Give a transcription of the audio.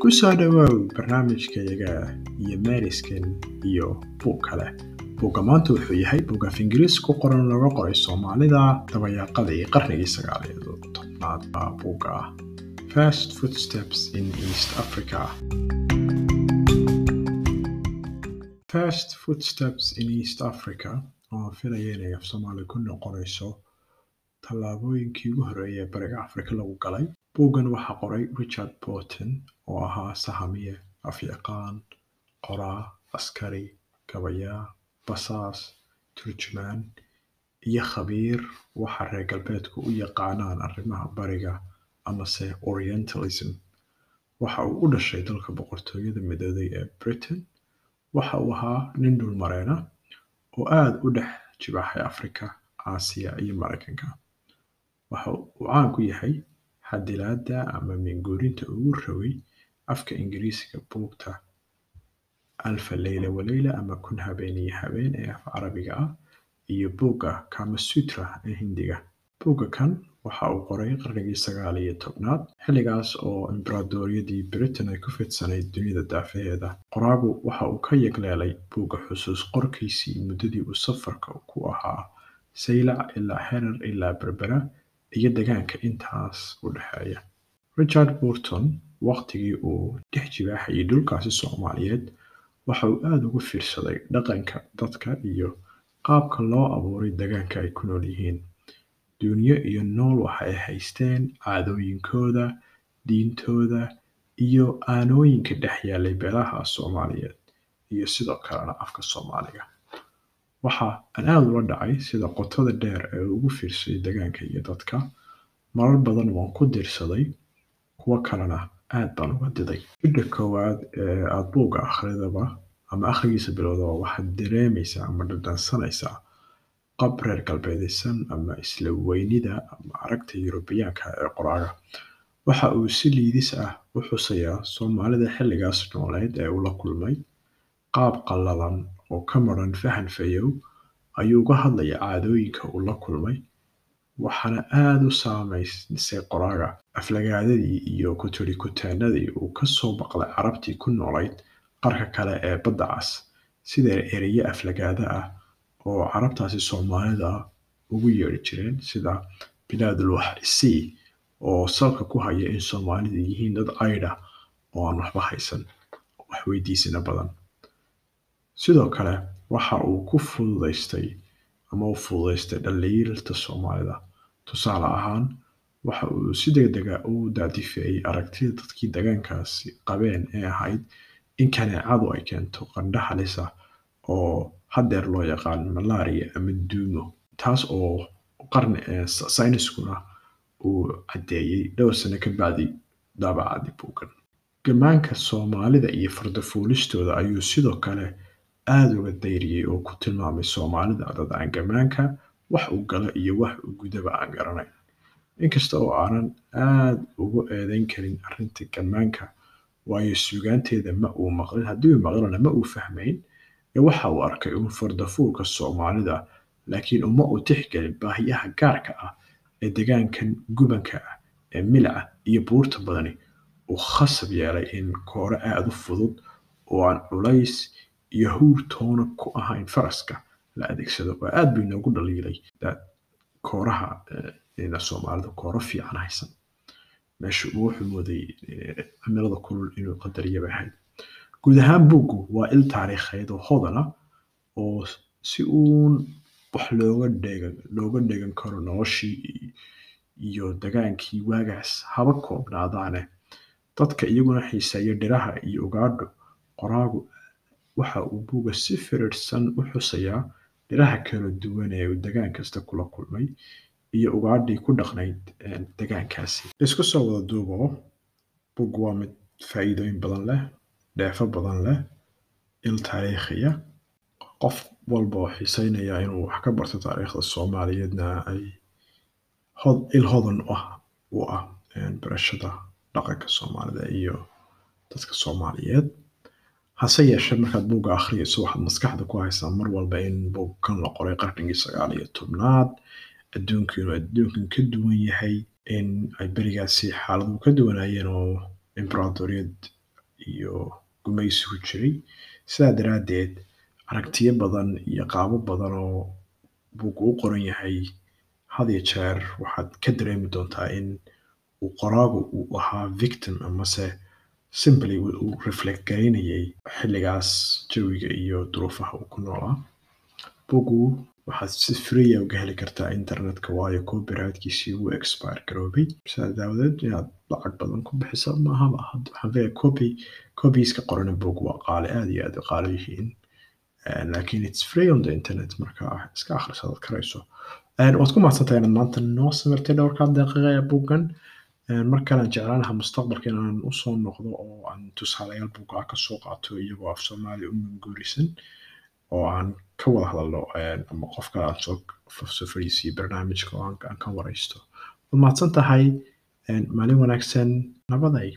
ku soo dhowaaw barnaamijkayaga iyo meeriskan iyo buug kale. Buugga maanta wuxuu yahay buug af ingiriis ku qoran looga qoray soomaalida dabayaaqadii qarnigii sagaaliyo tobnaad. Baa buugga first footsteps in east africa. First footsteps in east africa oo filaya inay af soomaali ku noqonayso tallaabooyinkii ugu horreeyay ee bariga afrika lagu galay buuggan waxaa qoray richard borton oo ahaa sahamiye afyaqaan qoraa askari gabayaa basaas turjumaan iyo khabiir waxa reer galbeedku u yaqaanaan arrimaha bariga amase orientalism. Waxa uu u dhashay dalka boqortooyada midooday ee britain waxa uu ahaa nin dhulmareena oo aada u dhex jibaaxay afrika aasiya iyo maraykanka waxa uu caan ku yahay xadilaada ama minguurinta ugu raway afka ingiriisiga buugta alfa leyla waleyla ama kun habeen iyo habeen ee af carabiga ah iyo buugga kamasutra ee hindiga. Buugga kan waxa uu qoray qarnigii sagaal iyo tobnaad xilligaas oo imbaraadooriyadii britain ay ku fidsanayd dunida daafaheeda qoraagu waxa uu ka yagleelay buugga xusuus qorkiisii muddadii uu safarka ku ahaa saylac ilaa xerar ilaa berbera iyo degaanka intaas u dhexeeya richard burton wakhtigii uu dhex jibaaxayay dhulkaasi soomaaliyeed waxa uu aada ugu fiirsaday dhaqanka dadka iyo qaabka loo abuuray degaanka ay ku nool yihiin. Duunyo iyo nool waxa ay haysteen caadooyinkooda diintooda iyo aanooyinka dhex yaalay beelaha soomaaliyeed iyo sidoo kalena afka soomaaliga waxa aan aada ula dhacay sida qotada dheer ee ugu fiirsaday degaanka iyo dadka. Marar badan waan ku dirsaday kuwo kalena aad baan uga diday. Jidha koowaad ee aada buugga akhridaba ama akhrigiisa bilowdaba waxaad dareemaysaa ama dhadhansanaysaa qab reer galbeedaysan ama isla weynida ama aragta yurubiyaanka ee qoraaga waxa uu si liidis ah u xusayaa soomaalida xilligaas nooleed ee uu la kulmay. Qaab qallalan oo ka maran fahan fayow ayuu uga hadlaya caadooyinka uu la kulmay waxaana aada u saamaysay qoraaga aflagaadadii iyo kuturikutaanadii uu ka soo baqlay carabtii ku noolayd qarka kale ee badda cas sida ereyo aflagaada ah oo carabtaasi soomaalida ugu yeedhi jireen sida bilaadul waxisii oo salka ku haya in soomaalidu yihiin dad caydha oo aan waxba haysan wax weydiisana badan sidoo kale waxa uu ku fududaystay ama u fududaystay dhaliilta soomaalida. Tusaale ahaan waxa uu si degdega u daadifeeyey aragtida dadkii degaankaasi qabeen ee ahayd in kaneecadu ay keento qandho halisa oo haddeer loo yaqaan malaria ama duumo taas oo sayniskuna uu caddeeyey dhowr sano ka bacdi daabacadii buugan. Gamaanka soomaalida iyo fardafuulistooda ayuu sidoo kale aada uga dayriyey oo ku tilmaamay soomaalida dad aan gamaanka wax uu galo iyo wax uu gudaba aan garanayn. Inkasta oo aanan aada ugu eedeyn karin arrinta gamaanka waayo suugaanteeda ma uu maqlin haddii uu maqlana ma uu fahmayn ee waxa uu arkay uun fardafuulka soomaalida laakiin uma uu tixgelin baahiyaha gaarka ah ee degaankan gubanka ah ee milca iyo buurta badani. Uu khasab yeelay in koore aada u fudud oo aan culays iyo huur toona ku ahayn faraska la adeegsado oo aada buu inoogu dhaliilay. Kooraha soomaalida kooro fiican haysan. Meesha uu wuxuu mooday cimilada kulul inuu qadariyaba ahayd guud ahaan buuggu waa il taariikheed oo hodana oo si uun wax looga dheegan looga dhegan karo noloshii iyo dagaankii waagaas haba koobnaadaane. Dadka iyaguna xiiseeya dhiraha iyo ugaadho qoraagu waxa uu buugga si firirsan u xusayaa dhiraha kala duwan ee uu degaan kasta kula kulmay iyo ugaadhii ku dhaqnayd degaankaasi. Isku soo wada duubo buuggu waa mid faa'iidooyin badan leh dheefo badan leh il taariikhiya qof walba oo xiiseynaya inuu wax ka barto taariikhda soomaaliyeedna il hodan ah u ah barashada dhaqanka soomaalida iyo dadka soomaaliyeed hase yeeshee markaad buugga akhriyayso waxaad maskaxda ku haysaa mar walba in buugkan la qoray qarnigii sagaal iyo tobnaad. Adduunku inuu adduunkan ka duwan yahay in ay berigaasi xaaladu ka duwanaayeen oo imbaraatoriyad iyo gumaysigu jiray. Sidaa daraaddeed aragtiyo badan iyo qaabo badan oo buuggu u qoran yahay had iyo jeer waxaad ka dareemi doontaa in uu qoraagu uu ahaa victim amase simply uu reflect garaynayay xilligaas jawiga iyo duruufaha uu ku noolaa buuggu waxaad si freeya uga heli kartaa internetka waayo copyrightkiisii wuu expire garoobay sidaa daawadeed inaad lacag badan ku bixiso maahaba waxaan leeyahay copy copieska qorana buug waa qaali aada iyo aada qaali yihiin. Laakiin it's free on the internet marka iska akhrisadaad karayso. Waad ku mahadsantahay inaad maanta noo samirtay dhowrkaa daqiiqa ee buuggan mar kalean jeclaan lahaa mustaqbalka inaan u soo noqdo oo aan tusaalayaal buuggaa ka soo qaato iyagoo af soomaali u manguurisan oo aan ka wada hadalno ama qofka aan soo soo fadhiisiyo barnaamijka oo aan ka waraysto waad mahadsan tahay maalin wanaagsan nabaday